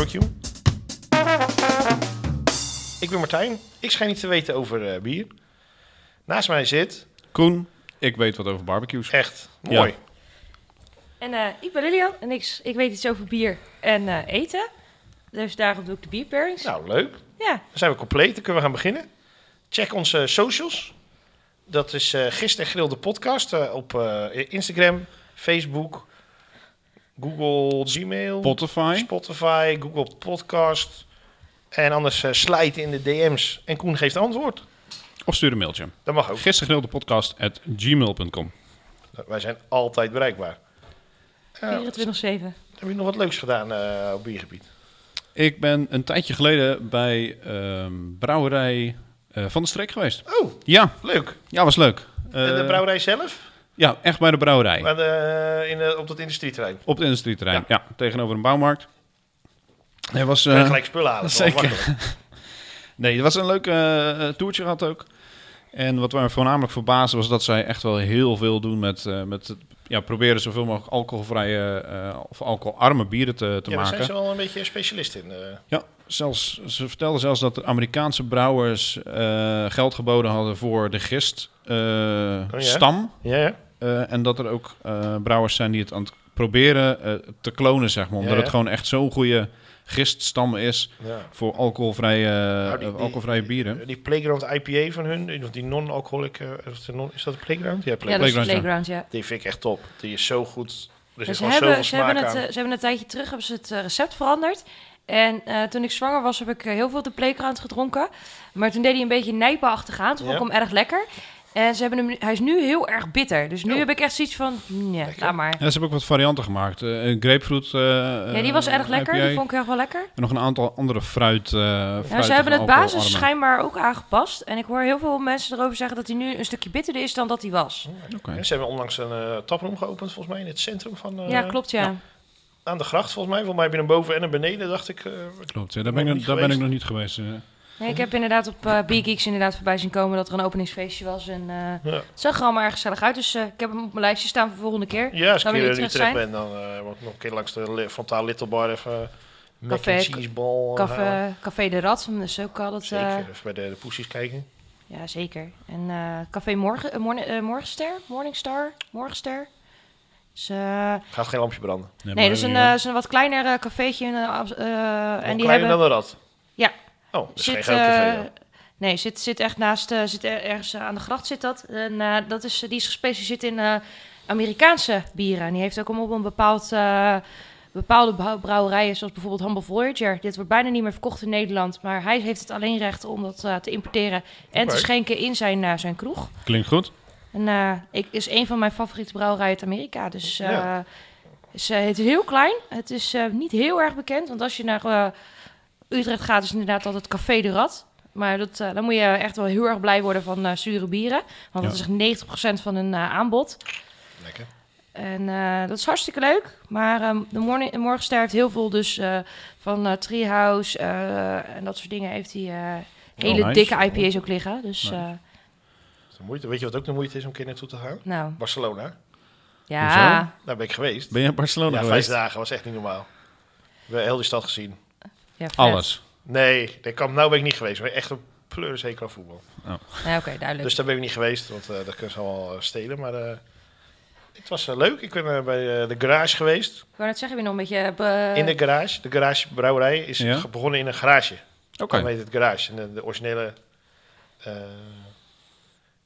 barbecue. Ik ben Martijn. Ik schijn iets te weten over eh, bier. Naast mij zit, Koen, ik weet wat over barbecues. echt mooi. En eh, ik ben Lilian en ik, ik weet iets over bier en eh, eten. Dus daarom doe ik de bierpairings. Nou, leuk. Ja, Dan zijn we compleet. Dan kunnen we gaan beginnen. Check onze socials. Dat is eh Gisteren Grill de podcast eh, op eh, Instagram, Facebook, Google, Gmail, Spotify. Spotify, Google Podcast. En anders eh slijt in de DM's en Koen geeft antwoord. Of stuur een mailtje. Dat mag ook. Gisteren podcast at gmail.com. Wij zijn altijd bereikbaar. Eh, 24-7. heb je nog wat leuks gedaan eh, op biergebied? Ik ben een tijdje geleden bij ehm, brouwerij eh, Van de Streek geweest. Oh, Ja, leuk. ja was leuk. En de brouwerij zelf? Ja, echt bij de brouwerij. Maar de, in de, op dat industrieterrein. Op het industrieterrein. Ja. tegenover een bouwmarkt. Het was, eh, gelijk spullen halen. zeker. Nee, het was een leuk eh, toertje gehad ook. En wat mij voornamelijk verbaasde was dat zij echt wel heel veel doen met, eh, met het, ja, proberen zoveel mogelijk alcoholvrije eh, of alcoholarme bieren te, te Ja, maken. zijn ze wel een beetje specialist in. eh. Ja, zelfs, ze vertelden zelfs dat de Amerikaanse brouwers eh, geld geboden hadden voor de gist eh, ja? stam. ja, ja. Eh, en dat er ook eh, brouwers zijn die het aan het proberen eh, te klonen, zeg maar. Omdat Ja, ja. het gewoon echt zo'n goede giststam is ja. voor alcoholvrije, Nou, die- alcoholvrije bieren. Die Playground IPA van hun, die- die non-alcoholic, non- is dat de Playground? Ja, Ja, Playground. dat is de Playground, ja. Die vind ik echt top. Die is zo goed. Er Dus zit ze, hebben, ze, hebben het, ze hebben een tijdje terug hebben ze het recept veranderd. En eh, toen ik zwanger was, heb ik heel veel de Playground gedronken. Maar toen deed hij een beetje nijpenachtig aan. Toen vond ik Ja. hem erg lekker. En ze hebben hem, hij is nu heel erg bitter. Dus nu Oh. heb ik echt zoiets van, nee, laat maar. Ja, ze hebben ook wat varianten gemaakt. Eh, een grapefruit eh, Ja, die was erg lekker. IPA. Die vond ik erg wel lekker. En nog een aantal andere fruit. eh Ja, ze hebben het basis schijnbaar ook aangepast. En ik hoor heel veel mensen erover zeggen dat hij nu een stukje bitterder is dan dat hij was. Oké. En ze hebben onlangs een eh taproom geopend, volgens mij, in het centrum van... eh, ja, klopt, ja. ja. Aan de gracht, volgens mij. Volgens mij heb je een boven en een beneden, dacht ik. eh, Klopt, ja, daar, ben ik, daar ben ik nog niet geweest. eh. Nee, ik heb inderdaad op eh Big Geeks inderdaad voorbij zien komen dat er een openingsfeestje was. En eh, ja. het zag er allemaal erg gezellig uit. Dus eh, ik heb hem op mijn lijstje staan voor de volgende keer. ja, als ik wil in Utrecht terug ben, dan eh word ik nog een keer langs de Frontaal Little Bar even... eh, Café- and cheese ball halen. Café, Café de Rat, dus ook altijd... Zeker, eh, even bij de, de poesjes kijken. ja, zeker. En eh, Café Morgen, eh, morgen, eh, Morgenster, Morningstar, Morgenster. Dus, eh, Gaat geen lampje branden. nee, maar dat is een, eh, is wat kleiner eh, cafeetje. in, eh, eh, en die kleiner hebben... dan de rat? Ja. Oh, geen zit, café. eh, nee, zit, zit echt naast, eh, zit er- ergens eh, aan de gracht zit dat. En dat is, die is gespecialiseerd in Amerikaanse bieren. En die heeft ook allemaal op een bepaald, bepaalde brouw- brouwerijen, zoals bijvoorbeeld Humble Voyager. Dit wordt bijna niet meer verkocht in Nederland, maar hij heeft het alleen recht om dat te importeren en te schenken in zijn, zijn kroeg. Klinkt goed. En ik, is een van mijn favoriete brouwerijen uit Amerika. Dus Ja. is, het is heel klein. Het is niet heel erg bekend. Want als je naar Utrecht gaat, is inderdaad altijd Café de Rat. Maar dat, eh, dan moet je echt wel heel erg blij worden van eh zure bieren. Want dat Ja. is echt 90% van hun eh, aanbod. Lekker. En eh, dat is hartstikke leuk. Maar ehm, de, morning, de Morgenster heeft heel veel dus eh, van eh Treehouse eh, en dat soort dingen heeft hij eh, hele nice. dikke IPA's ook liggen. Dus Nice. eh, Dat is de moeite. Weet je wat ook de moeite is om een keer naartoe te gaan? nou, Barcelona. ja. Daar ben ik geweest. Ben je in Barcelona ja, vijf geweest? dagen was echt niet normaal. We hebben heel die stad gezien. Ja. Alles. Nee, de Camp Nou ben ik niet geweest. Maar echt een pleurishekel aan voetbal. Ja, oké, duidelijk. Dus daar ben ik niet geweest, want eh, dat kunnen ze allemaal eh, stelen. Maar eh, het was leuk. Ik ben bij de garage geweest. Ik wou net zeggen, weer nog een beetje... in de garage. De garage brouwerij is Ja. begonnen in een garage. Oké. Dan heet het garage. En de, de originele... eh,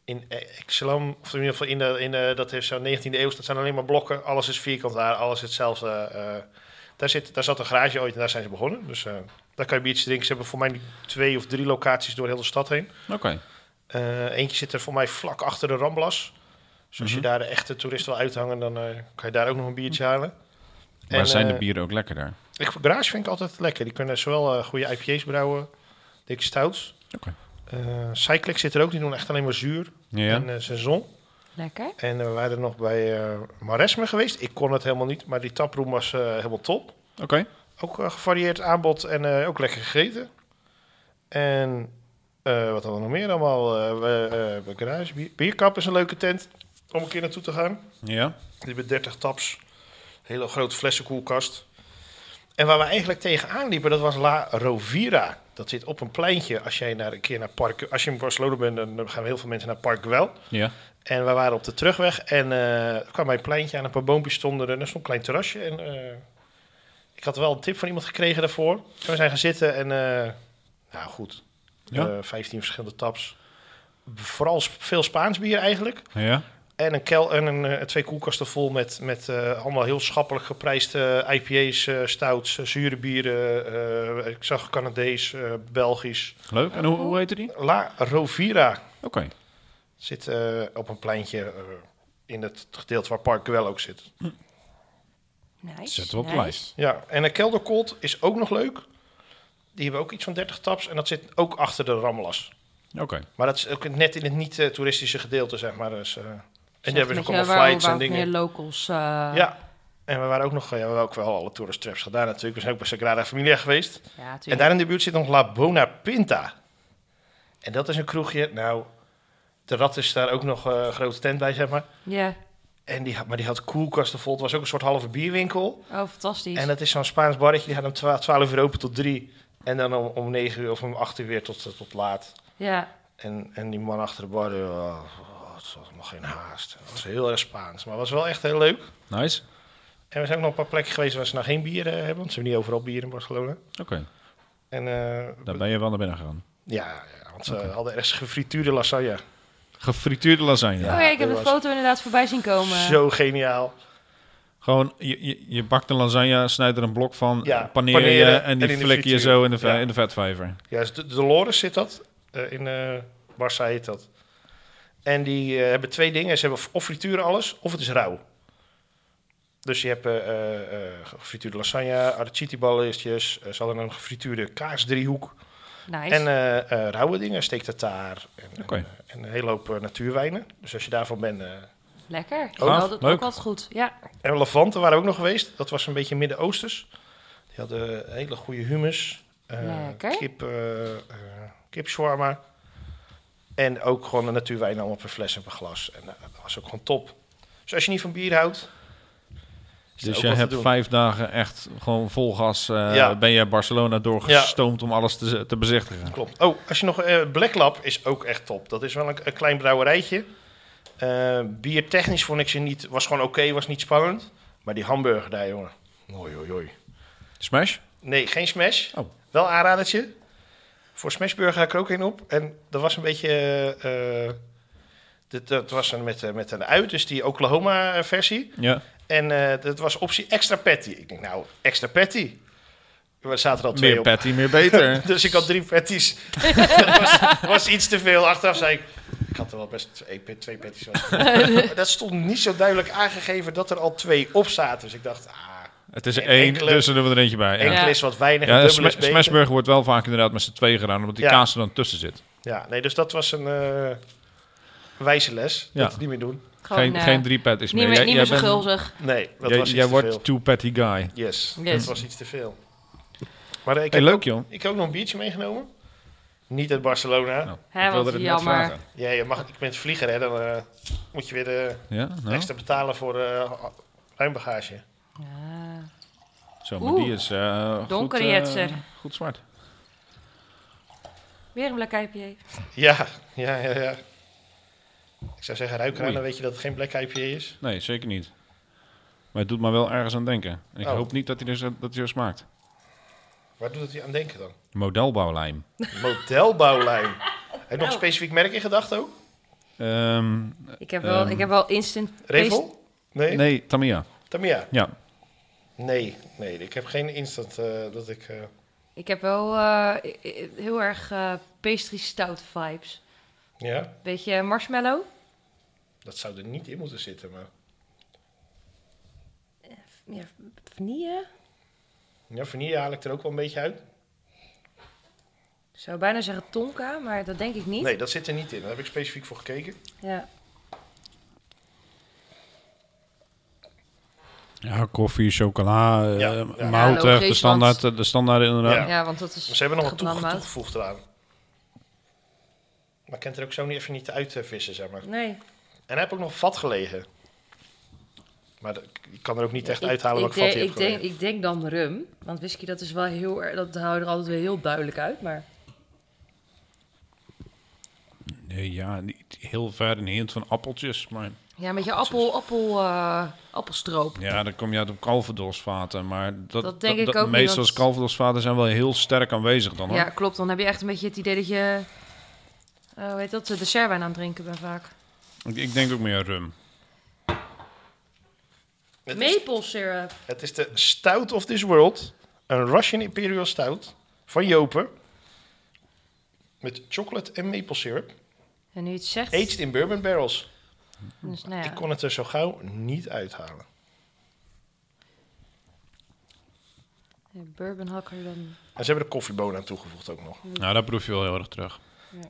in Exelam, of in ieder geval in de, in de, dat heeft zo'n 19e eeuw, dat zijn alleen maar blokken. Alles is vierkant daar, alles hetzelfde. Daar, zit, daar zat een garage ooit en daar zijn ze begonnen. Dus eh, daar kan je biertjes drinken. Ze hebben voor mij twee of drie locaties door heel de stad heen. Oké. Eh, eentje zit er voor mij vlak achter de Ramblas. Dus als Mhm. je daar de echte toeristen wil uithangen, dan eh, kan je daar ook nog een biertje halen. Maar En, zijn de bieren ook lekker daar? Ik, garage vind ik altijd lekker. Die kunnen zowel eh, goede IPA's brouwen, dikke stouts. Oké. Cyclex zit er ook, die doen echt alleen maar zuur Ja. en saison. Lekker. En eh, we waren nog bij eh Maresme geweest. Ik kon het helemaal niet, maar die taproom was eh, helemaal top. Oké. Ook gevarieerd aanbod en eh, ook lekker gegeten. En eh, wat hadden we nog meer allemaal? Eh we, eh, Garage. Bier- Bierkap is een leuke tent om een keer naartoe te gaan. Ja. Die hebben 30 taps. Hele grote flessenkoelkast. En waar we eigenlijk tegenaan liepen, dat was La Rovira. Dat zit op een pleintje. Als jij naar een keer naar Park... Als je in Barcelona bent, dan gaan heel veel mensen naar Park Güell. Ja. En we waren op de terugweg en eh er kwam bij een pleintje aan, een paar boompjes stonden er, en er stond een klein terrasje. En eh, ik had wel een tip van iemand gekregen daarvoor. En we zijn gaan zitten en, eh nou goed, Ja. Eh, 15 verschillende taps. Vooral sp- veel Spaans bier eigenlijk. Ja. En een kel en een, twee koelkasten vol met, met allemaal heel schappelijk geprijsde IPA's, stouts, zure bieren. ik zag Canadees, Belgisch. Leuk. En hoe, hoe heette die? La Rovira. Oké. Zit eh, op een pleintje eh, in het gedeelte waar Park Güell ook zit. Nice. Zetten we op de nice. lijst. Ja, en een kelderkolt is ook nog leuk. Die hebben ook iets van 30 taps en dat zit ook achter de Rammelas. Oké. Maar dat is ook net in het niet-toeristische gedeelte, zeg maar. Dus, eh, en die Echt hebben ook allemaal je- flights en dingen. meer locals. eh, Ja, en we waren ook nog, ja, we hebben ook wel alle tourist traps gedaan natuurlijk. We zijn ook bij Sagrada Familia geweest. ja, En daar in de buurt zit nog La Bona Pinta. En dat is een kroegje, nou, de rat is daar ook nog eh, een grote tent bij, zeg maar. Ja. En die had, maar die had koelkasten vol. Het was ook een soort halve bierwinkel. Oh, fantastisch. En dat is zo'n Spaans barretje, die gaat om twa- 12 uur open tot 3. En dan om, om 9 uur of om 8 uur weer tot, tot laat. Ja. En, en die man achter de bar, oh, oh, het was nog geen haast. Het was heel erg Spaans, maar het was wel echt heel leuk. Nice. En we zijn ook nog een paar plekken geweest waar ze nou geen bier eh, hebben, want ze hebben niet overal bier in Barcelona. Oké. En eh, Daar ben je wel naar binnen gegaan. ja, ja, want ze hadden ergens gefrituurde lasagne. Gefrituurde lasagne. Ja, oh ja, ik heb was- foto inderdaad voorbij zien komen. Zo geniaal. Gewoon, je, je, je bakt een lasagne, snijdt er een blok van, Ja, paneer je en die en flik je frituur. zo in de, Ja. in de vetvijver. Ja, dus de, Dolores zit dat. eh, in eh Barça heet dat. En die eh, hebben twee dingen. Ze hebben of frituren alles, of het is rauw. Dus je hebt eh eh, eh, gefrituurde lasagne, arrachiti-balletjes. eh, ze hadden een gefrituurde kaasdriehoek. Nice. En eh eh, rauwe dingen, steektartaar. En, en, eh, en een hele hoop natuurwijnen. Dus als je daarvan bent... eh, Lekker. Gaaf, Oh, dat leuk. ook altijd goed. Ja. En Levante waren ook nog geweest. Dat was een beetje Midden-Oosters. Die hadden hele goede hummus. eh, Lekker. Kip, kipshawarma. En ook gewoon een natuurwijn allemaal per fles en per glas. En dat was ook gewoon top. Dus als je niet van bier houdt... Dus je hebt vijf dagen echt gewoon vol gas. eh, Ja. Ben je Barcelona doorgestoomd om alles te, te bezichtigen. Klopt. Oh, als je nog... eh Black Lab is ook echt top. Dat is wel een, een klein brouwerijtje. Eh biertechnisch vond ik ze niet... Was gewoon oké, was niet spannend. Maar die hamburger daar, jongen. Oei, oei, oei. Smash? Nee, geen smash. Oh. Wel aanradertje. Voor smashburger ga ik er ook in op. En dat was een beetje... dit, dat was een met, met een uit, dus die Oklahoma-versie. Ja. En eh, dat was optie extra patty. Ik denk, nou, extra patty. Er zaten er al twee Meer op. patty, meer beter. Dus ik had drie patties. dat was, was iets te veel. Achteraf zei ik... Ik had er wel best twee, twee patties. Maar dat stond niet zo duidelijk aangegeven dat er al twee op zaten. Dus ik dacht, ah, Het is En één, enkele- dus er doen we er eentje bij. Ja, enkel is wat weinig, ja is smashburger wordt wel vaak inderdaad met z'n tweeën gedaan, omdat die Ja. kaas er dan tussen zit. Ja, nee, dus dat was een eh, wijze les. Ja. Dat niet meer doen. Gewoon, geen, eh, geen drie patties niet meer. meer, Jij- niet jij meer zo bent- gulzig. Nee, dat Jij, was iets jij te wordt veel. too patty guy. Yes, Yes. dat was iets te veel. Maar eh, ik, Hey, heb leuk ook, joh. ik heb ook nog een biertje meegenomen. Niet uit Barcelona. Nou, ik wilde het net jammer. vragen. Ja, je mag, ik ben vlieger, hè. Dan eh, moet je weer de Ja, nou, extra betalen voor eh ruimbagage. Ja. zo, maar Oeh. die is eh Donker goed, goed zwart. Weer een Black IPA. Ja, ja, ja, ja. Ik zou zeggen, ruik eraan, Oei. dan weet je dat het geen Black IPA is. Nee, zeker niet. Maar het doet me wel ergens aan denken. En ik Oh. hoop niet dat hij, dus, dat hij zo smaakt. Waar doet het je aan denken dan? Modelbouwlijm. Modelbouwlijn. Heb je nog een specifiek merk in gedachten ook? Ehm, Ik heb wel, Ehm, ik heb wel instant... Revel? Nee? nee, Tamiya. Tamiya? Ja. Nee, nee, ik heb geen instant eh, dat ik... eh, Ik heb wel eh, heel erg eh pastry stout vibes. ja, Beetje marshmallow. Dat zou er niet in moeten zitten, maar... Ja, vanille. Ja, vanille haal ik er ook wel een beetje uit. Ik zou bijna zeggen tonka, maar dat denk ik niet. Nee, dat zit er niet in. Daar heb ik specifiek voor gekeken. Ja. Ja, koffie, chocola, eh, Ja, ja. mout, Ja, de standaard, de standaard inderdaad. Ja. ja, want dat is... Maar ze hebben nog wat gebrande toege- mout. toegevoegd eraan. Maar ik kan het er ook zo niet even niet uitvissen, zeg maar. Nee. En heb ik ook nog vat gelegen. Maar dat- ik kan er ook niet echt Ik- uithalen ik, welk vat hij ik, denk, ik denk dan rum. Want whisky, dat is wel heel erg... Dat houdt er altijd weer heel duidelijk uit, maar... Nee, ja, niet heel ver in de hint van appeltjes. Maar Ja, een beetje appel, appel, eh, appelstroop. ja, dan kom je uit op calvadosvaten. Maar dat, Dat denk ik ook niet, Meestal is calvadosvaten zijn wel heel sterk aanwezig dan. Hoor. Ja, klopt. Dan heb je echt een beetje het idee dat je... eh hoe heet dat? De dessertwijn aan het drinken bent vaak. Ik, ik denk ook meer rum. Het is, Maple syrup. het is de Stout of this world. Een Russian Imperial Stout van Jopen. Met chocolate en maple syrup. En nu je het zegt... Aged in bourbon barrels. Dus, nou ja. Ik kon het er zo gauw niet uithalen. Ja, Bourbon hakker dan... En ze hebben er koffiebonen aan toegevoegd ook nog. Nou, daar proef je wel heel erg terug.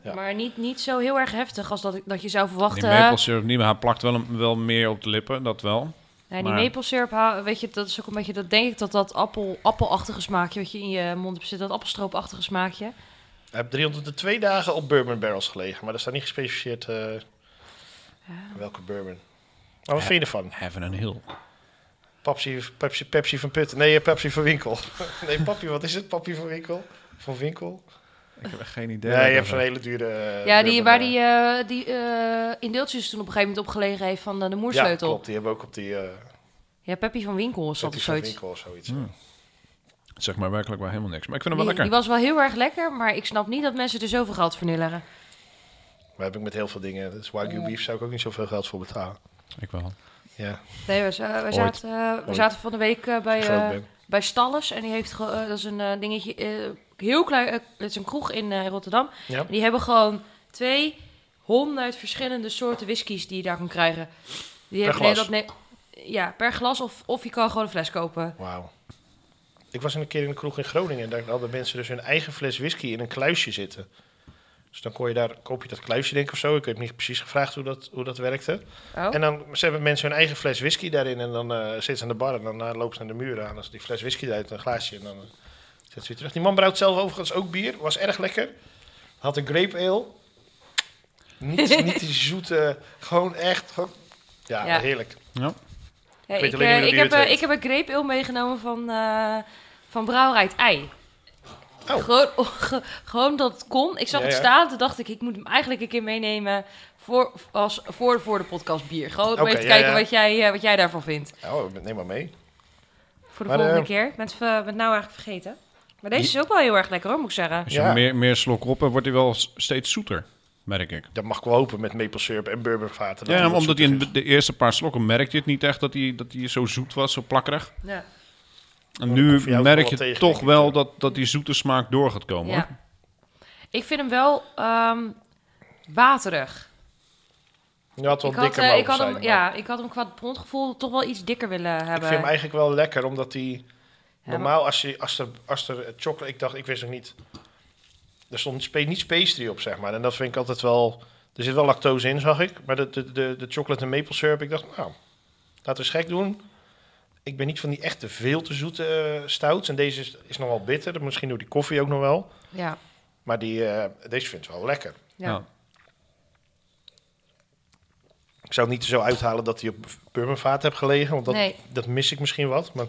Ja. Maar niet, niet zo heel erg heftig als dat, ik- dat je zou Die verwachten. maple syrup niet, maar hij plakt wel, een- wel meer op de lippen, dat wel. Ja, die maar- maple syrup, weet je, dat is ook een beetje, dat denk ik dat dat appel, appelachtige smaakje wat je in je mond hebt zitten, dat appelstroopachtige smaakje. Hij heeft 302 dagen op bourbon barrels gelegen. Maar er staat niet gespecificeerd eh, welke bourbon. Maar wat vind je ervan? Heaven and Hill. Pepsi, Pepsi, Pepsi van Putten. Nee, eh, Pepsi van Winkel. nee, papi, wat is het? Papi van Winkel? Van Winkel? Ik heb echt geen idee. Nee, je hebt zo'n hele dure... eh, ja, die, waar die, eh, die eh, in deeltjes toen op een gegeven moment opgelegen heeft van de Ja, moersleutel. Ja, klopt. Die hebben ook op die... eh Peppy van Winkel of van zoiets. Winkel of zoiets. Hmm. Zeg maar werkelijk wel helemaal niks. Maar ik vind hem Die, wel die lekker. was wel heel erg lekker, maar ik snap niet dat mensen er zoveel geld voor neerleggen. Maar heb ik met heel veel dingen. Dus Wagyu beef zou ik ook niet zoveel geld voor betalen. Ik wel. Ja, Nee, we, we, zaten, eh, we zaten van de week bij, eh, bij Stalles. En die heeft, dat is een dingetje, eh, heel klein, eh, het is een kroeg in eh, Rotterdam. Ja. En die hebben gewoon 200 verschillende soorten whiskies die je daar kan krijgen. Die Per hebben- nee, glas? dat, ja, per glas of, of je kan gewoon een fles kopen. Wauw. Ik was een keer in een kroeg in Groningen. En daar hadden mensen dus hun eigen fles whisky in een kluisje zitten. Dus dan kon je daar, koop je dat kluisje denk ik of zo. Ik heb niet precies gevraagd hoe dat, hoe dat werkte. Oh. En dan ze hebben mensen hun eigen fles whisky daarin. En dan eh zitten ze aan de bar en dan eh, lopen ze naar de muur aan. Als die fles whisky uit een glaasje. En dan uh, zet ze weer terug. Die man brouwt zelf overigens ook bier. Was erg lekker. Had een grape ale. Niet, niet die zoete, gewoon echt. Gewoon, ja, Ja. heerlijk. Ja. Ja, ik ik, eh, ik, heb, eh, ik heb een grape ale meegenomen van, eh van Brouwerij het Ei. Oh. Gewoon, ge- gewoon dat het kon. Ik zag Ja, het staan, toen dacht ik, ik moet hem eigenlijk een keer meenemen voor, als, voor, voor de podcast bier. Gewoon om even te ja, kijken ja. Wat, jij, eh, wat jij daarvan vindt. Oh, neem maar mee. Voor de Maar, volgende keer. Ik ben het nou eigenlijk vergeten. Maar deze is ook wel heel erg lekker hoor, moet ik zeggen. Als je Ja. meer, meer slok op hebt, wordt hij wel s- steeds zoeter, merk ik. Dat mag ik wel hopen met maple syrup en bourbonvaten. dat Ja, wat omdat hij zoeter in de eerste paar slokken merkte je het niet echt dat hij, dat hij zo zoet was, zo plakkerig. Ja. En nu jou merk wel je tegen, toch denk ik, wel dat, dat die zoete smaak door gaat komen. ja. hoor. Ik vind hem wel ehm, waterig. is. Je had wel Ik had, dikker eh, mogen ik, had zijn, hem, maar ja, ik had hem qua grondgevoel toch wel iets dikker willen hebben. Ik vind hem eigenlijk wel lekker, omdat hij... normaal, als, je, als, er, als er chocolate... Ik dacht, ik wist nog niet... Er stond spe, niet pastry op, zeg maar. En dat vind ik altijd wel... Er zit wel lactose in, zag ik. Maar de, de, de, de chocolate en maple syrup, ik dacht, nou... Laten we eens gek doen. Ik ben niet van die echte veel te zoete eh, stouts. En deze is, is nog wel bitter. Misschien door die koffie ook nog wel. Ja, Maar die, eh, deze vind ik wel lekker. ja. Ja. Ik zou het niet zo uithalen dat hij op bourbonvaat heb gelegen. Want dat, Nee. dat mis ik misschien wat. Maar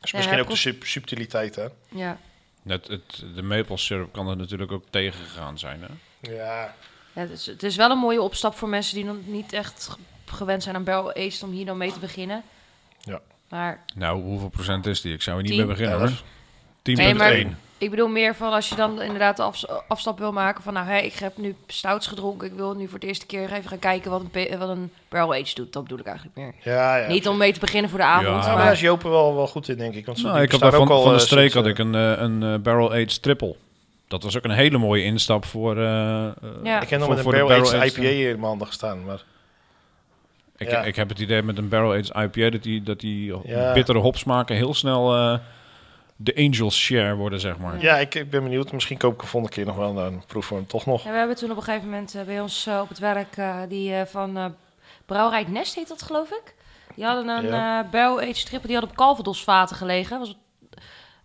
Ja, misschien hij ook de sub- subtiliteit, hè? ja. Het, het, de maple syrup kan er natuurlijk ook tegengegaan zijn. Hè? Ja, Ja, het, is, het is wel een mooie opstap voor mensen die nog niet echt ge- gewend zijn aan barrel aged om hier dan mee te beginnen. Ja. Maar Nou, hoeveel procent is die? Ik zou er niet Tien. mee beginnen hoor. 10 Nee, maar- 1. Ik bedoel meer van als je dan inderdaad de afs- afstap wil maken van nou, hè, ik heb nu stouts gedronken, ik wil nu voor de eerste keer even gaan kijken wat een, wat een barrel aged doet. Dat bedoel ik eigenlijk meer. ja, ja. Niet om mee te beginnen voor de avond, Ja, maar daar is Jopen wel, wel goed in, denk ik. Want Nou, ik had van, ook al, van de eh, streek had ik een, eh, een eh, barrel aged triple. Dat was ook een hele mooie instap voor, Ja. Ik heb nog voor- met een barrel aged barrel-aged, IPA in mijn handen gestaan. Maar Ik, Ja. ik heb het idee met een barrel aged IPA dat die, dat die Ja. bittere hopsmaken heel snel eh, de Angels share worden, zeg maar. ja, ik, ik ben benieuwd. Misschien koop ik een volgende keer nog wel een proef voor hem toch nog. Ja, we hebben toen op een gegeven moment eh, bij ons eh, op het werk eh, die eh, van eh Brouwerij Nest heet dat geloof ik. Die hadden een Ja. eh barrel aged die had op Calvados vaten gelegen. Was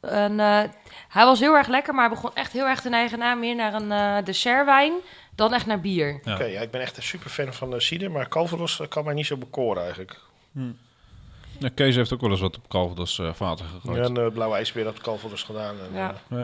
een, eh, hij was heel erg lekker, maar hij begon echt heel erg te neigen naar meer naar een eh dessertwijn dan echt naar bier. Ja. Oké, ja, ik ben echt een super fan van de cider. Maar Calvados kan mij niet zo bekoren eigenlijk. Hm. Ja, Kees heeft ook wel eens wat op Calvados eh vaten gegooid. Ja, een eh, blauwe ijsbeer had Calvados gedaan. En, Ja. eh,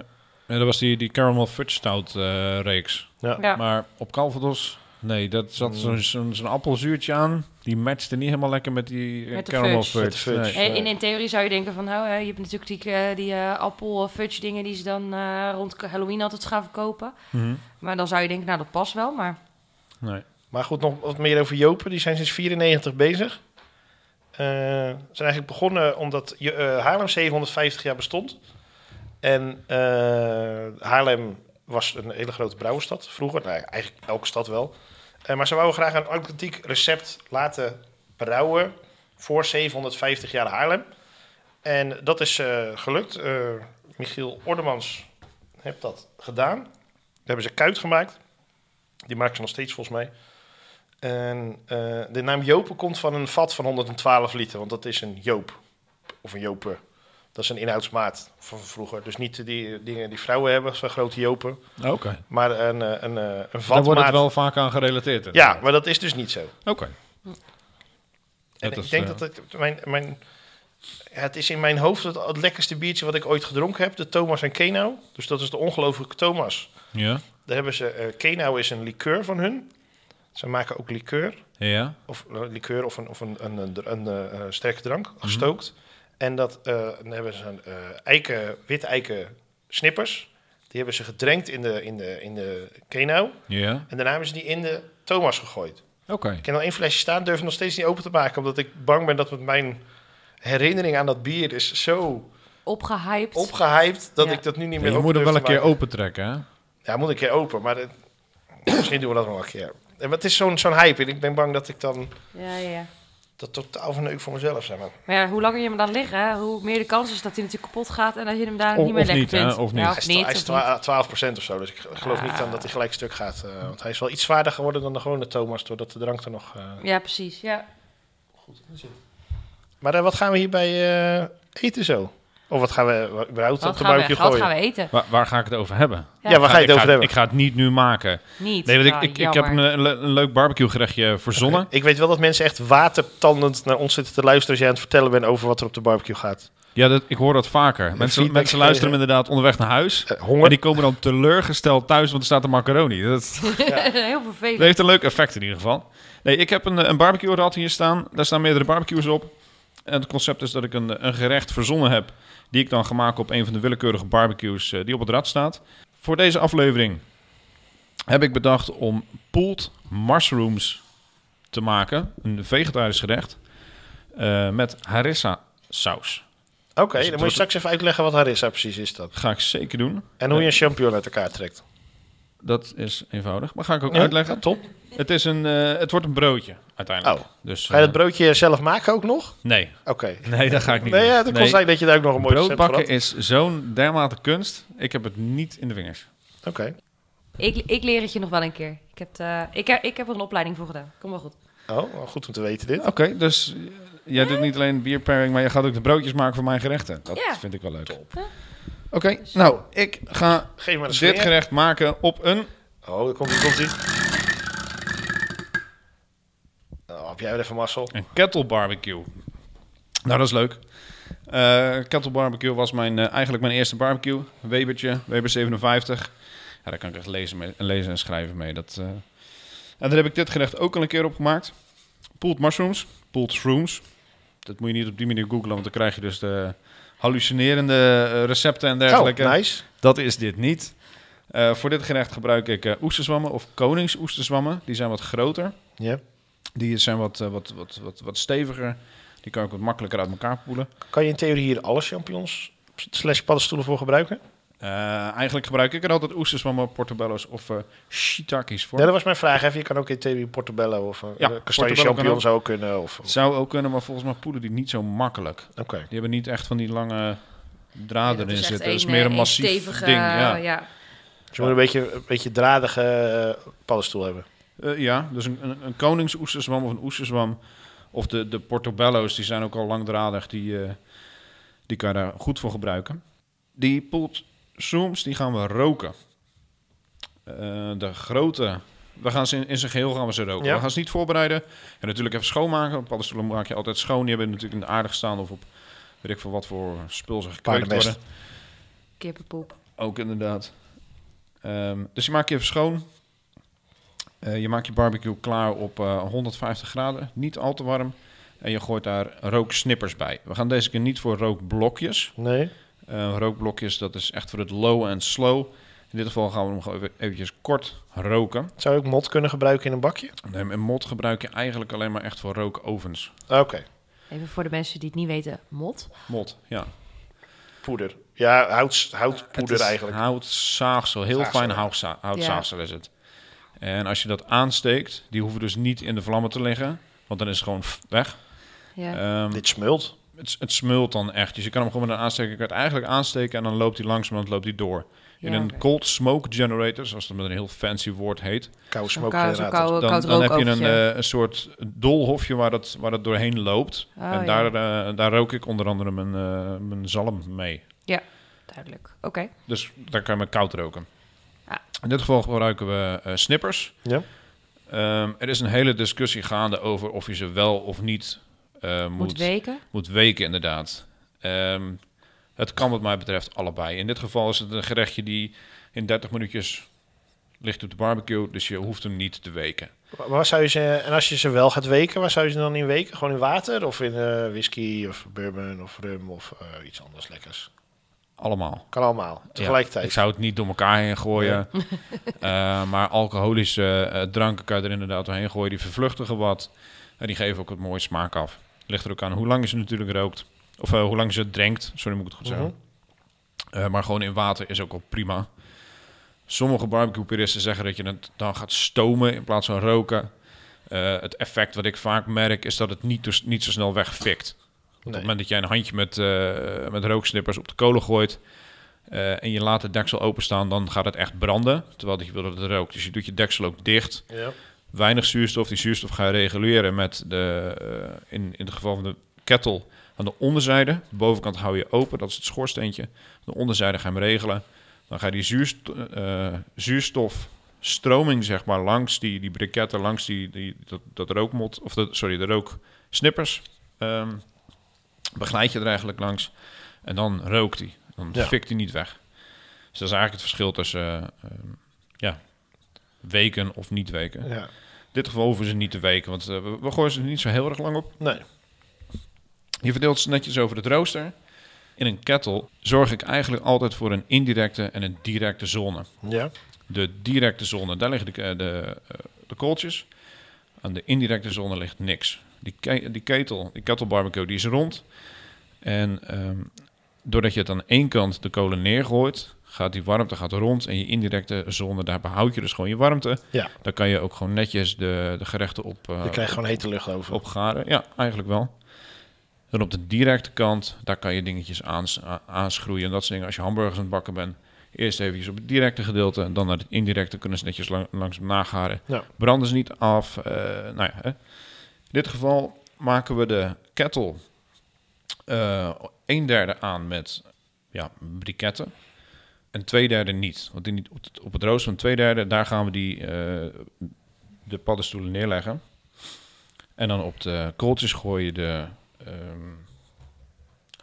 En dat was die, die Caramel Fudge Stout eh, reeks. ja. Ja. Maar op Calvados, nee, dat zat Mm. zo'n zo'n zo'n appelzuurtje aan. Die matchte niet helemaal lekker met die Met de Caramel fudge. Fudge. Nee. Eh, In, in theorie zou je denken van, nou, je hebt natuurlijk die, die eh, appel fudge dingen die ze dan eh, rond Halloween altijd gaan verkopen. Mhm. Maar dan zou je denken, nou, dat past wel, maar... nee. Maar goed, nog wat meer over Jopen. Die zijn sinds 94 bezig. Eh, zijn eigenlijk begonnen omdat eh, Haarlem 750 jaar bestond. En eh, Haarlem was een hele grote brouwerstad vroeger. Nou, eigenlijk elke stad wel. Maar ze wouden graag een authentiek recept laten brouwen voor 750 jaar Haarlem. En dat is gelukt. Michiel Ordemans heeft dat gedaan. Daar hebben ze kuit gemaakt. Die maken ze nog steeds volgens mij. En eh, de naam Jopen komt van een vat van 112 liter, want dat is een Joop. Of een Jopen. Dat is een inhoudsmaat van vroeger. Dus niet die dingen die vrouwen hebben, zo'n grote Jopen. Oké. Maar een, eh, een, eh, een Daar vatmaat. wordt het wel vaak aan gerelateerd. Ja, maar dat is dus niet zo. Oké. En Dat ik is, denk dat het, mijn, mijn, het is in mijn hoofd het, het lekkerste biertje wat ik ooit gedronken heb. De Thomas en Kenau. Dus dat is de ongelooflijke Thomas. Ja. Daar hebben ze, eh Kenau is een liqueur van hun. Ze maken ook liqueur. Ja. of uh, liqueur of een, of een, een, een, een, eh, sterke drank, gestookt. En dat, eh, dan hebben ze een, eh, eiken, wit eiken snippers. Die hebben ze gedrenkt in de, in de, in de kenau. Ja. En daarna hebben ze die in de Thomas gegooid. Oké. Ik heb al één flesje staan, durf het nog steeds niet open te maken. Omdat ik bang ben dat met mijn herinnering aan dat bier is zo Opgehyped. opgehyped... dat Ja. ik dat nu niet Ja, meer je open moet hem durf wel een keer open trekken, hè? Ja, moet een keer open, maar... het- misschien doen we dat nog een keer. En het is zo'n zo'n hype en ik ben bang dat ik dan... Ja, ja, dat totaal verneuk voor mezelf, zeg maar. Maar ja, hoe langer je hem dan liggen, hè, hoe meer de kans is dat hij natuurlijk kapot gaat en dat je hem daar niet meer lekker niet, hè, vindt. of niet. Ja, Hij of is, niet. hij is of niet. twa- 12% of zo, dus ik geloof niet dan dat hij gelijk stuk gaat. eh, want hij is wel iets zwaarder geworden dan de gewone Thomas, doordat de drank er nog... eh, Ja, precies. Ja. Maar eh, wat gaan we hierbij eh, eten zo? Of wat gaan we überhaupt Wat op de gaan, we, barbecue wat gooien? gaan we eten? Waar, waar ga ik het over hebben? Ja, waar ga je ik het over ga, hebben? Ik ga het niet nu maken. Niet. Nee, want ik, Ah, ik, ik heb een, een le- een leuk barbecue gerechtje verzonnen. Ik weet wel dat mensen echt watertandend naar ons zitten te luisteren als jij aan het vertellen bent over wat er op de barbecue gaat. Ja, dat, ik hoor dat vaker. Mensen, mensen luisteren inderdaad onderweg naar huis. Eh, En honger? die komen dan teleurgesteld thuis, want er staat een macaroni. Dat, Heel vervelend. dat heeft een leuk effect in ieder geval. Nee, ik heb een, een barbecue rad hier staan. Daar staan meerdere barbecues op. En het concept is dat ik een, een gerecht verzonnen heb... die ik dan ga maken op een van de willekeurige barbecues eh, die op het rad staat. Voor deze aflevering heb ik bedacht om pulled mushrooms te maken. Een vegetarisch gerecht eh, met harissa saus. Oké, Dus dan moet je straks even uitleggen wat harissa precies is dat. Ga ik zeker doen. En hoe je een champignon uit elkaar trekt. Dat is eenvoudig. Maar ga ik ook Ja, uitleggen. ja, top. Het, is een, eh, het wordt een broodje uiteindelijk. Oh. Dus, Ga je dat eh, broodje zelf maken ook nog? Nee. Oké. Nee, dat ga ik niet Nee, doen. ja, het kon Nee, zijn dat je daar ook nog een mooi recept voor Broodbakken had. is zo'n dermate kunst. Ik heb het niet in de vingers. Oké. Ik, ik leer het je nog wel een keer. Ik heb, eh, ik, heb, ik heb er een opleiding voor gedaan. Kom wel goed. Oh, wel goed om te weten dit. Oké, dus jij doet niet alleen bierpairing, maar je gaat ook de broodjes maken voor mijn gerechten. Dat Ja. vind ik wel leuk. Top. Oké, nou, ik ga Geef maar een dit gerecht maken op een... Oh, daar komt ie, komt ie. Oh, heb jij weer even mazzel? Een kettle barbecue. Nou, dat is leuk. Eh kettle barbecue was mijn, eh, eigenlijk mijn eerste barbecue. Webertje, Weber 57. Ja, daar kan ik echt lezen, mee, lezen en schrijven mee. Dat, eh. En daar heb ik dit gerecht ook al een keer op gemaakt. Pulled mushrooms, pulled shrooms. Dat moet je niet op die manier googlen, want dan krijg je dus de hallucinerende eh, recepten en dergelijke. Oh, nice. Dat is dit niet. Eh, voor dit gerecht gebruik ik eh oesterzwammen of koningsoesterzwammen. Die zijn wat groter. Ja. Die zijn wat, wat, wat, wat, wat steviger. Die kan ik wat makkelijker uit elkaar poelen. Kan je in theorie hier alle champignons slash paddenstoelen voor gebruiken? Eh, eigenlijk gebruik ik er altijd oesterzwammen, portobello's of eh shiitakes voor. Ja, dat was mijn vraag. Even. Je kan ook in theorie portobello of uh, Ja, kastanje portobello kan champignon ook. zou kunnen. Of, Het zou ook kunnen, maar volgens mij poelen die niet zo makkelijk. Oké. Die hebben niet echt van die lange draden Ja, echt zitten. Dat is meer eh, een massief stevige, ding. Ja. ja. Dus je moet een beetje, een beetje dradige eh, paddenstoel hebben. Eh, ja, dus een, een, een koningsoesterzwam of een oesterzwam. Of de, de portobello's, die zijn ook al langdradig. Die, eh, die kan je daar goed voor gebruiken. Die pulled shrooms, die gaan we roken. Eh, de grote we gaan ze in, in zijn geheel gaan we ze roken. Ja. We gaan ze niet voorbereiden. En natuurlijk even schoonmaken. Paddenstoelen maak je altijd schoon. Die hebben natuurlijk in de aarde gestaan of op weet ik veel wat voor spul ze gekweekt worden. Kippenpoep. Ook inderdaad. Ehm, dus je maakt je even schoon. Eh, je maakt je barbecue klaar op eh, 150 graden. Niet al te warm. En je gooit daar rooksnippers bij. We gaan deze keer niet voor rookblokjes. Nee. Eh, rookblokjes, dat is echt voor het low en slow. In dit geval gaan we hem gewoon even eventjes kort roken. Zou je ook mot kunnen gebruiken in een bakje? En en mot gebruik je eigenlijk alleen maar echt voor rookovens. Oké. Even voor de mensen die het niet weten, mot. Mot, ja. Poeder. Ja, hout, Het houtpoeder is eigenlijk. Houtzaagsel, heel Zaagsel, fijn houtza houtzaagsel is het. En als je dat aansteekt, die hoeven dus niet in de vlammen te liggen, want dan is het gewoon weg. Ja. Ehm, Dit smult. Het, het smult dan echt. Dus je kan hem gewoon met een aansteker je kan het eigenlijk aansteken en dan loopt hij langzamerhand loopt hij door. In Ja, een cold smoke generator, zoals dat met een heel fancy woord heet, Koude smoke kou- generator. dan, heb je een, eh, een soort doolhofje waar het, waar het doorheen loopt. Oh, en ja. daar, eh, daar rook ik onder andere mijn, eh, mijn zalm mee. Duidelijk. Oké. Dus daar kan je met koud roken. Ah. In dit geval gebruiken we eh, snippers. Ja. Ehm, er is een hele discussie gaande over of je ze wel of niet eh, moet, Moet weken. moet weken, inderdaad. Ehm, het kan wat mij betreft allebei. In dit geval is het een gerechtje die in 30 minuutjes ligt op de barbecue, dus je hoeft hem niet te weken. Waar waar zou je ze, en als je ze wel gaat weken, waar zou je ze dan in weken? Gewoon in water of in eh, whisky of bourbon of rum of eh, iets anders lekkers? Allemaal. Kan allemaal, tegelijkertijd. Ja, ik zou het niet door elkaar heen gooien. Eh, maar alcoholische eh, dranken kan je er inderdaad doorheen gooien. Die vervluchtigen wat. En die geven ook wat mooie smaak af. Ligt er ook aan hoe lang ze natuurlijk rookt. Of eh, hoe lang ze drinkt. Sorry, moet ik het goed zeggen. Mhm. Eh, maar gewoon in water is ook al prima. Sommige barbecue-puristen zeggen dat je het dan gaat stomen in plaats van roken. Eh, het effect wat ik vaak merk is dat het niet, dus- niet zo snel wegfikt. Op Nee. het moment dat jij een handje met, met rooksnippers op de kolen gooit en je laat het deksel openstaan, dan gaat het echt branden. Terwijl dat je wil dat het rookt. Dus je doet je deksel ook dicht. Ja. Weinig zuurstof. Die zuurstof ga je reguleren met de, eh, in, in het geval van de kettle aan de onderzijde. De bovenkant hou je open, dat is het schoorsteentje. Aan de onderzijde ga je hem regelen. Dan ga je die zuursto eh, zuurstofstroming, zeg maar, langs die, die briketten, langs die, die, dat, dat rookmot, of de, sorry, de rooksnippers. ehm begeleid je er eigenlijk langs. En dan rookt hij. Dan Ja. fikt hij niet weg. Dus dat is eigenlijk het verschil tussen eh, ehm, ja, weken of niet weken. ja. In dit geval hoeven ze niet te weken, want eh, we, we gooien ze er niet zo heel erg lang op. Nee. Je verdeelt ze netjes over het rooster. In een kettle zorg ik eigenlijk altijd voor een indirecte en een directe zone. Ja. De directe zone, daar liggen de, de, eh, de kooltjes. Aan de indirecte zone ligt niks. Die, ke- die ketel, die kettle barbecue, die is rond. En ehm, doordat je het aan één kant de kolen neergooit, gaat die warmte gaat rond. En je indirecte zone, daar behoud je dus gewoon je warmte. Ja. Dan kan je ook gewoon netjes de, de gerechten op, eh, Je krijgt gewoon hete lucht over. op garen. Ja, eigenlijk wel. Dan op de directe kant, daar kan je dingetjes aans, aanschroeien. En dat soort dingen. Als je hamburgers aan het bakken bent, eerst even op het directe gedeelte. En dan naar het indirecte kunnen ze netjes lang, langzaam nagaren. Ja. Branden ze niet af. eh, nou ja, hè. In dit geval maken we de kettle eh een derde aan met ja, briketten. En twee derde niet. Want die, op het- op het rooster van twee derde, daar gaan we die, eh, de paddenstoelen neerleggen. En dan op de kooltjes gooi je de ehm,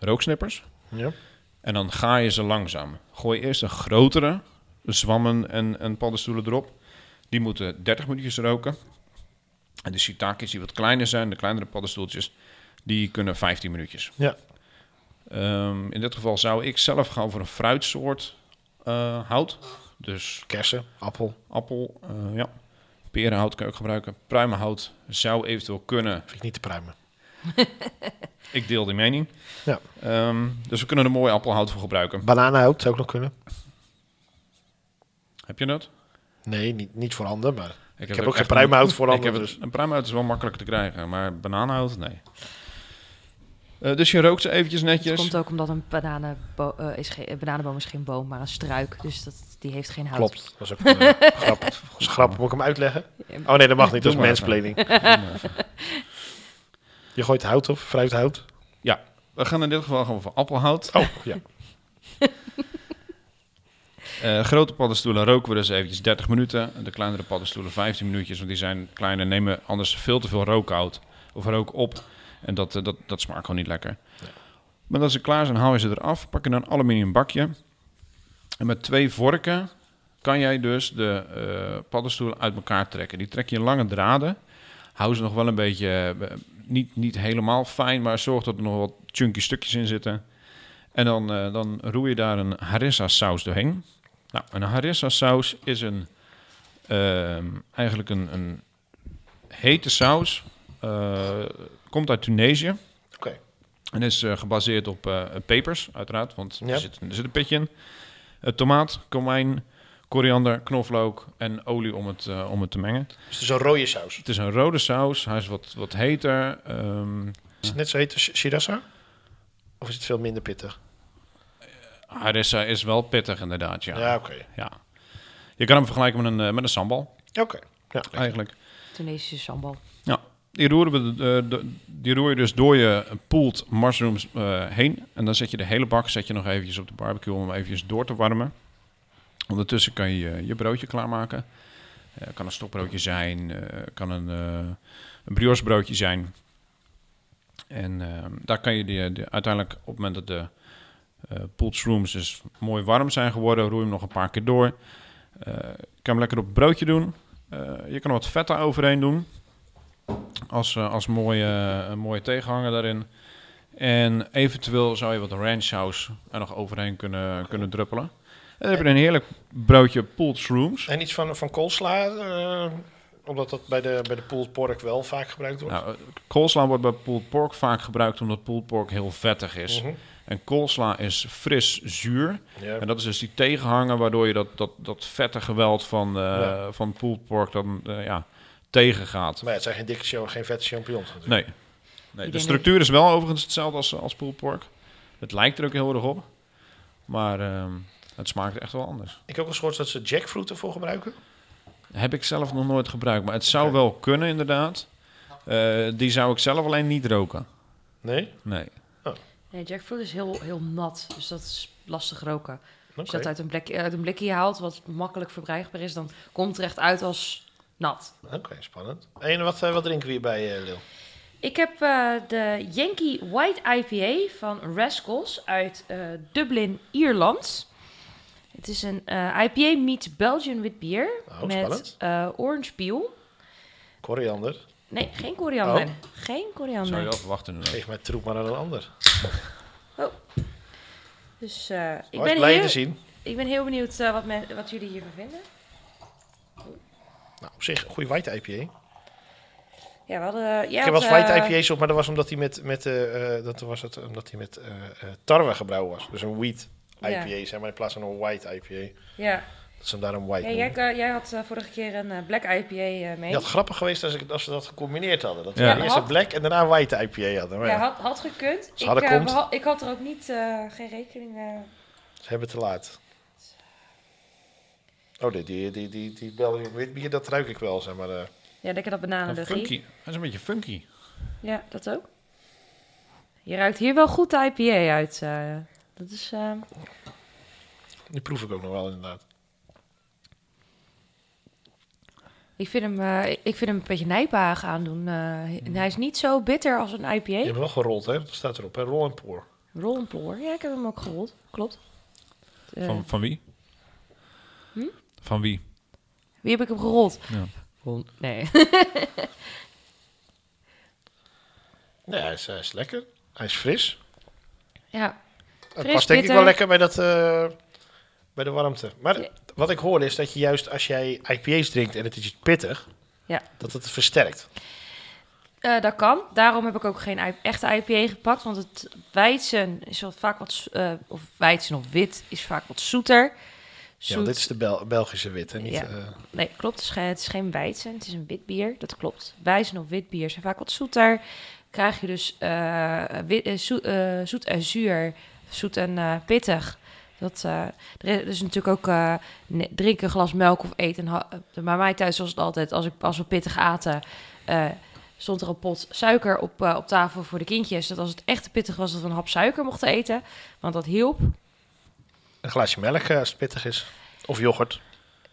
rooksnippers. Ja. En dan ga je ze langzaam. Gooi eerst een grotere zwammen en, en paddenstoelen erop. Die moeten 30 minuutjes roken. En de shiitakes die wat kleiner zijn, de kleinere paddenstoeltjes, die kunnen 15 minuutjes. Ja. Ehm, in dit geval zou ik zelf gaan voor een fruitsoort hout. Dus Kersen, appel. appel, eh, ja. Perenhout kan je ook gebruiken. Pruimenhout zou eventueel kunnen. Vind ik niet te pruimen. Ik deel die mening. Ja. Ehm, dus we kunnen er mooi appelhout voor gebruiken. Bananenhout zou ook nog kunnen. Heb je dat? Nee, niet, niet voor handen, maar Ik heb ook geen echt pruimenhout voor een- handen, dus. een pruimenhout is wel makkelijk te krijgen, maar bananenhout, nee. Eh, dus je rookt ze eventjes Het netjes. komt ook omdat een bananenbo eh, is geen, een bananenboom is geen boom, maar een struik. Dus dat, die heeft geen hout. klopt. Dat is ook een eh, grap. Dat is grap. Moet ik hem uitleggen? Oh nee, dat mag niet. Dat is mansplaining. Je gooit hout op, fruithout. We gaan in dit geval gewoon voor appelhout. Oh, ja. Eh, grote paddenstoelen roken we dus eventjes 30 minuten. De kleinere paddenstoelen 15 minuutjes, want die zijn kleiner en nemen anders veel te veel rook uit. Of rook op. En dat, eh, dat, dat smaakt gewoon niet lekker. Maar als ze klaar zijn, haal je ze eraf. Pak je dan een aluminium bakje. En met twee vorken kan jij dus de eh paddenstoelen uit elkaar trekken. Die trek je in lange draden. Hou ze nog wel een beetje, eh, niet, niet helemaal fijn, maar zorg dat er nog wat chunky stukjes in zitten. En dan, eh, dan roer je daar een harissa saus doorheen. Nou, een harissa saus is een, ehm, eigenlijk een, een hete saus. Komt uit Tunesië. Oké. En is eh, gebaseerd op eh, pepers, uiteraard, want Ja. er, zit, er zit een pitje in. Eh, tomaat, komijn, koriander, knoflook en olie om het, eh, om het te mengen. Dus het is een rode saus. Het is een rode saus, hij is wat, wat heter. ehm Is het net zo heet als shirasa? Of is het veel minder pittig? harissa is wel pittig inderdaad, ja. Ja, oké. Ja. Je kan hem vergelijken met een, met een sambal, Oké. Ja, eigenlijk. Tunesische sambal. Die, roeren eh, die roer je dus door je pooled mushrooms eh, heen. En dan zet je de hele bak zet je nog eventjes op de barbecue om hem door te warmen. Ondertussen kan je je, je broodje klaarmaken. Eh kan een stokbroodje zijn, eh, kan een, een brioche broodje zijn. En eh, daar kan je die, uiteindelijk op het moment dat de pooled shrooms dus mooi warm zijn geworden, roer je hem nog een paar keer door. Je kan hem lekker op het broodje doen. Je kan er wat vet overheen doen. Als, eh, als mooie, een mooie tegenhanger daarin. En eventueel zou je wat ranch saus er nog overheen kunnen, kunnen druppelen. En dan heb je een heerlijk broodje pulled shrooms. En iets van, van koolsla, eh, omdat dat bij de, bij de pulled pork wel vaak gebruikt wordt. Nou, eh, koolsla wordt bij pulled pork vaak gebruikt omdat pulled pork heel vettig is. Mhm. En koolsla is fris zuur. En dat is dus die tegenhanger waardoor je dat, dat, dat vette geweld van, eh Ja. van pulled pork dan eh, ja, tegengaat. Maar ja, het zijn geen dikke show, geen vette champignons natuurlijk. Nee. nee de structuur is wel overigens hetzelfde als, als pulled pork. Het lijkt er ook heel erg op. Maar ehm, het smaakt echt wel anders. Ik heb ook eens gehoord dat ze jackfruit ervoor gebruiken. Heb ik zelf nog nooit gebruikt. Maar het zou wel kunnen inderdaad. Eh, die zou ik zelf alleen niet roken. Nee? Nee. Nee, jackfruit is heel, heel nat, dus dat is lastig roken. Als je dat uit een, blik, uit een blikje haalt, wat makkelijk verbruikbaar is, dan komt het er echt uit als nat. Oké, spannend. En wat, eh, wat drinken we hierbij, eh Lil? Ik heb eh, de Yankee White IPA van Rascals uit eh, Dublin, Ierland. Het is een eh, IPA meets Belgian wit beer Oh, met spannend. eh, orange peel. Koriander. Nee, geen koriander. Oh. Geen Zou koriander. je wel verwachten inderdaad. Geef mij troep maar aan een ander. Dus eh, ik, ben blij heel, te zien. ik ben heel benieuwd eh, wat, men, wat jullie hiervan vinden. Nou, op zich, een goede white IPA. Ja, we hadden... jij ik heb had, wel eens white eh, IPA's op, maar dat was omdat hij met, met, eh, eh, dat was het, omdat hij met eh, eh, tarwe gebrouwen was. Dus een wheat Ja. IPA, zeg maar, in plaats van een white IPA. Ja, Dat ze hem daarom white ja jij, eh, jij had eh, vorige keer een eh, black IPA eh, mee. Had grappig geweest als, ik, als ze dat gecombineerd hadden. Dat we Ja. eerst een black en daarna een white IPA hadden. Maar ja, ja, had, had gekund. Ze Ik, hadden eh, komt. we had- ik had er ook niet, eh, geen rekening... eh, ze hebben te laat. Oh, die, die, die, die, die Belgian witbier, dat ruik ik wel, zeg maar. eh. ja, lekker dat bananenluchtje. funky. Dat is een beetje funky. Ja, dat ook. Je ruikt hier wel goed de IPA uit. eh. dat is... eh, die proef ik ook nog wel, inderdaad. ik, vind hem, eh, ik vind hem een beetje nijpaag aandoen. eh. en hij is niet zo bitter als een Je IPA. hebt hem wel gerold, hè? Dat staat erop, hè? Roll and pour. Roll and pour. Ja, ik heb hem ook gerold. Klopt. Eh, Van, van wie? Hm? Van wie? wie heb ik hem gerold? Ja. Van- Nee. Ja, hij is, hij is lekker. Hij is fris. ja. Het Fris, past denk ik wel lekker bij, dat, eh, bij de warmte. Maar Ja. wat ik hoor is dat je juist als jij IPA's drinkt en het is iets pittig, Ja. dat het versterkt. Eh, dat kan. Daarom heb ik ook geen I- echte IPA gepakt. Want het weizen is wel vaak wat... s- eh, of weizen of wit is vaak wat zoeter. Ja, dit is de Bel- Belgische wit, hè? Niet, Ja. eh, Nee, klopt. Het is, geen, het is geen. Het is een wit bier. Dat klopt. Weizen of wit bier zijn vaak wat zoeter. Krijg je dus eh, wit, eh, zoet, zoet en zuur. Zoet en pittig. Dat, eh, er is natuurlijk ook eh, ne- drink een glas melk of eten. Bij mij thuis was het altijd, als, ik, als we pittig aten, stond er een pot suiker op, op tafel voor de kindjes. Dat als het echt te pittig was, dat we een hap suiker mochten eten. Want dat hielp. Een glaasje melk eh, als het pittig is. Of yoghurt.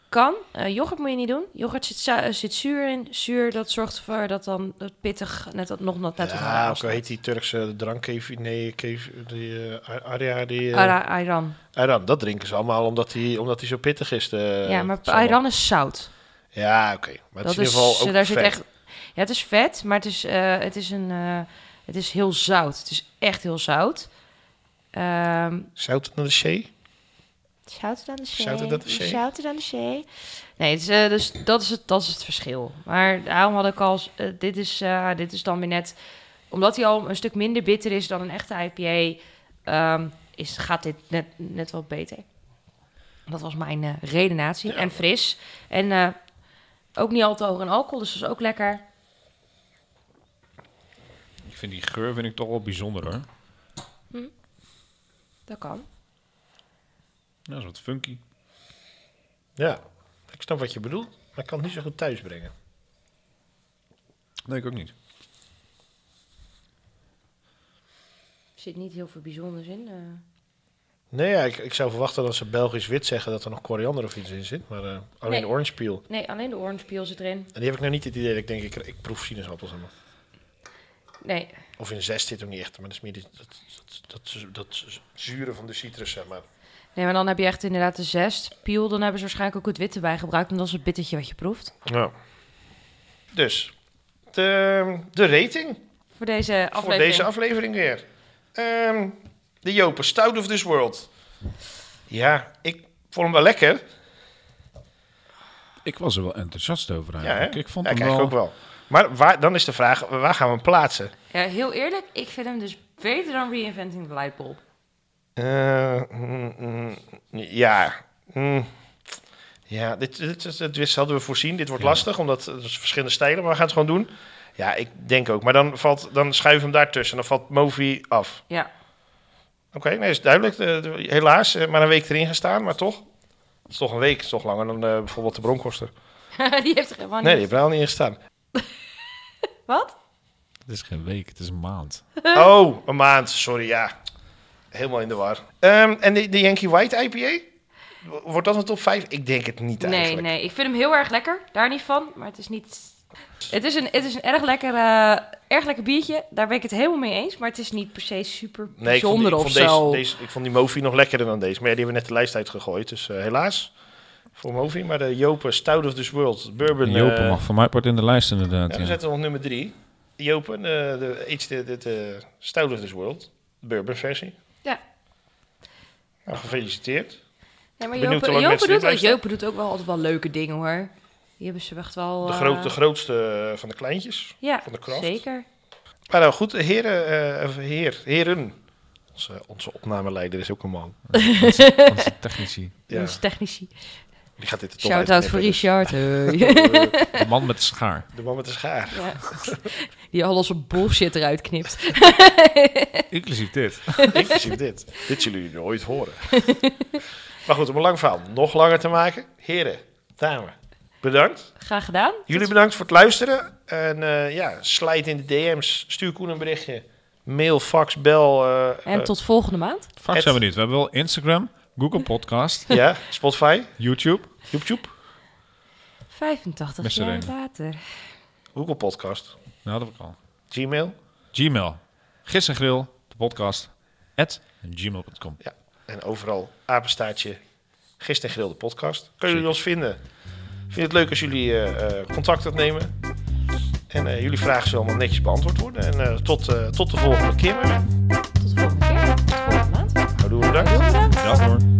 Kan. Eh, yoghurt moet je niet doen. Yoghurt zit, zu- eh, zit zuur in. Zuur, dat zorgt ervoor dat dan het pittig net wat, nog net wat ja, ook heet die Turkse drank, nee, keef- die eh, Aria, die... eh, Ara- Ayran. Ayran, dat drinken ze allemaal omdat die, omdat die zo pittig is. De, ja, maar. Ayran is zout. Ja, oké. Maar het Dat is in ieder geval ook daar zit echt. Ja, het is vet, maar het is, het is een. het is heel zout. Het is echt heel zout. Ehm Zout naar de zee? Zout aan de aan de aan de. Nee, het is, eh, dus dat is, het, dat is het verschil. Maar daarom had ik al... eh, dit, is, eh, dit is dan weer net... Omdat hij al een stuk minder bitter is dan een echte IPA... ehm, is, gaat dit net, net wat beter. Dat was mijn eh, redenatie. Ja. En fris. En eh, ook niet al te hoog in alcohol, dus dat is ook lekker. Ik vind die geur vind ik toch wel bijzonder hoor. Dat kan. Dat is wat funky. Ja, ik snap wat je bedoelt. Maar ik kan het niet zo goed thuis brengen. Nee, ik ook niet. Er zit niet heel veel bijzonders in. eh. Nee, ja, ik, ik zou verwachten dat ze Belgisch wit zeggen dat er nog koriander of iets in zit. Maar eh, alleen Nee. orange peel. Nee, alleen de orange peel zit erin. En die heb ik nou niet het idee dat ik denk, ik, ik proef sinaasappels aan. Nee, Of in zest zit ook niet echt, maar dat is meer die, dat, dat, dat, dat zure van de citrus, zeg maar. Nee, maar dan heb je echt inderdaad de zest. Piel, dan hebben ze waarschijnlijk ook het witte bij gebruikt. En dat is het bittertje wat je proeft. Ja. Dus, de, de rating Voor deze aflevering. voor deze aflevering weer. Ehm, de Jopen, Stout of This World. Ja, ik vond hem wel lekker. Ik was er wel enthousiast over Ja, eigenlijk. ik vond ja, ik hem wel... eigenlijk ook wel. Maar waar, dan is de vraag, waar gaan we hem plaatsen? Ja, heel eerlijk, ik vind hem dus beter dan Reinventing the Lightbulb. Eh, mm, mm, ja. mm. ja, dit, dit, dit, dit wist- hadden we voorzien. Dit wordt Ja. lastig, omdat er is verschillende stijlen, maar we gaan het gewoon doen. Ja, ik denk ook. Maar dan, valt, dan schuiven we hem daartussen. Dan valt Movi af. Ja. Oké, nee, is duidelijk. De- de- helaas, eh, maar een week erin gestaan, maar toch. Het is toch een week, het is toch langer dan eh, bijvoorbeeld de Bronkoster. die heeft er helemaal niet. Nee, die heeft er al niet in gestaan. Wat? Het is geen week, het is een maand. Oh, een maand, sorry, ja. Helemaal in de war. Ehm, en de, de Yankee White IPA? Wordt dat een top 5? Ik denk het niet Nee, eigenlijk. nee, ik vind hem heel erg lekker. Daar niet van, maar het is niet... Het is een, het is een erg, lekker, eh, erg lekker biertje. Daar ben ik het helemaal mee eens. Maar het is niet per se super Nee, ik vond, die- bijzonder ik of vond deze, deze, ik vond die Movi nog lekkerder dan deze. Maar ja, die hebben we net de lijst uitgegooid. Dus eh, helaas voor Movi. Maar de Jopen Stout of this World Bourbon. Jopen eh, mag voor mij part in de lijst ja, inderdaad. Ja, zetten we op nummer 3. Jopen, eh, de, iets de, de, de Stout of this World. Bourbon versie. Ja. Nou, gefeliciteerd. Nee, maar Benieuwd Jopen, Jopen, dit doet, Jopen doet ook wel altijd wel leuke dingen hoor. Die hebben ze echt wel... De, eh, groot, de grootste eh, van de kleintjes. Ja, van de craft. zeker. Maar nou goed, heren, eh, of heer, heren. Onze, onze opnameleider is ook een man. onze, onze technici. Ja, Onze technici. Die gaat dit Shout-out voor dus. Richard. Hey. De man met de schaar. De man met de schaar. Ja. Die al onze bullshit eruit knipt. Inclusief dit. Inclusief dit. Dit zullen jullie nooit horen. maar goed, om een lang verhaal nog langer te maken. Heren, dames, bedankt. Graag gedaan. Jullie bedankt voor het luisteren. En eh, ja, slijt in de DM's. Stuur Koen een berichtje. Mail, fax, bel. eh, En eh, tot volgende maand. Het- zijn we niet. We hebben wel Instagram, Google Podcast, ja, Spotify, YouTube. YouTube, 85 Met z'n jaar later. Google Podcast, Nou, dat heb ik al. Gmail. Gmail. En Grill, de podcast, at gmail.com. En overal apenstaartje Gist en Grill de podcast. Kun jullie ons vinden? Vind het leuk als jullie eh, eh, contact opnemen. En eh, jullie vragen zullen allemaal netjes beantwoord worden. En eh, tot, eh, tot de volgende keer. Tot de volgende keer. Tot de volgende maand. Houdoe, bedankt. Heel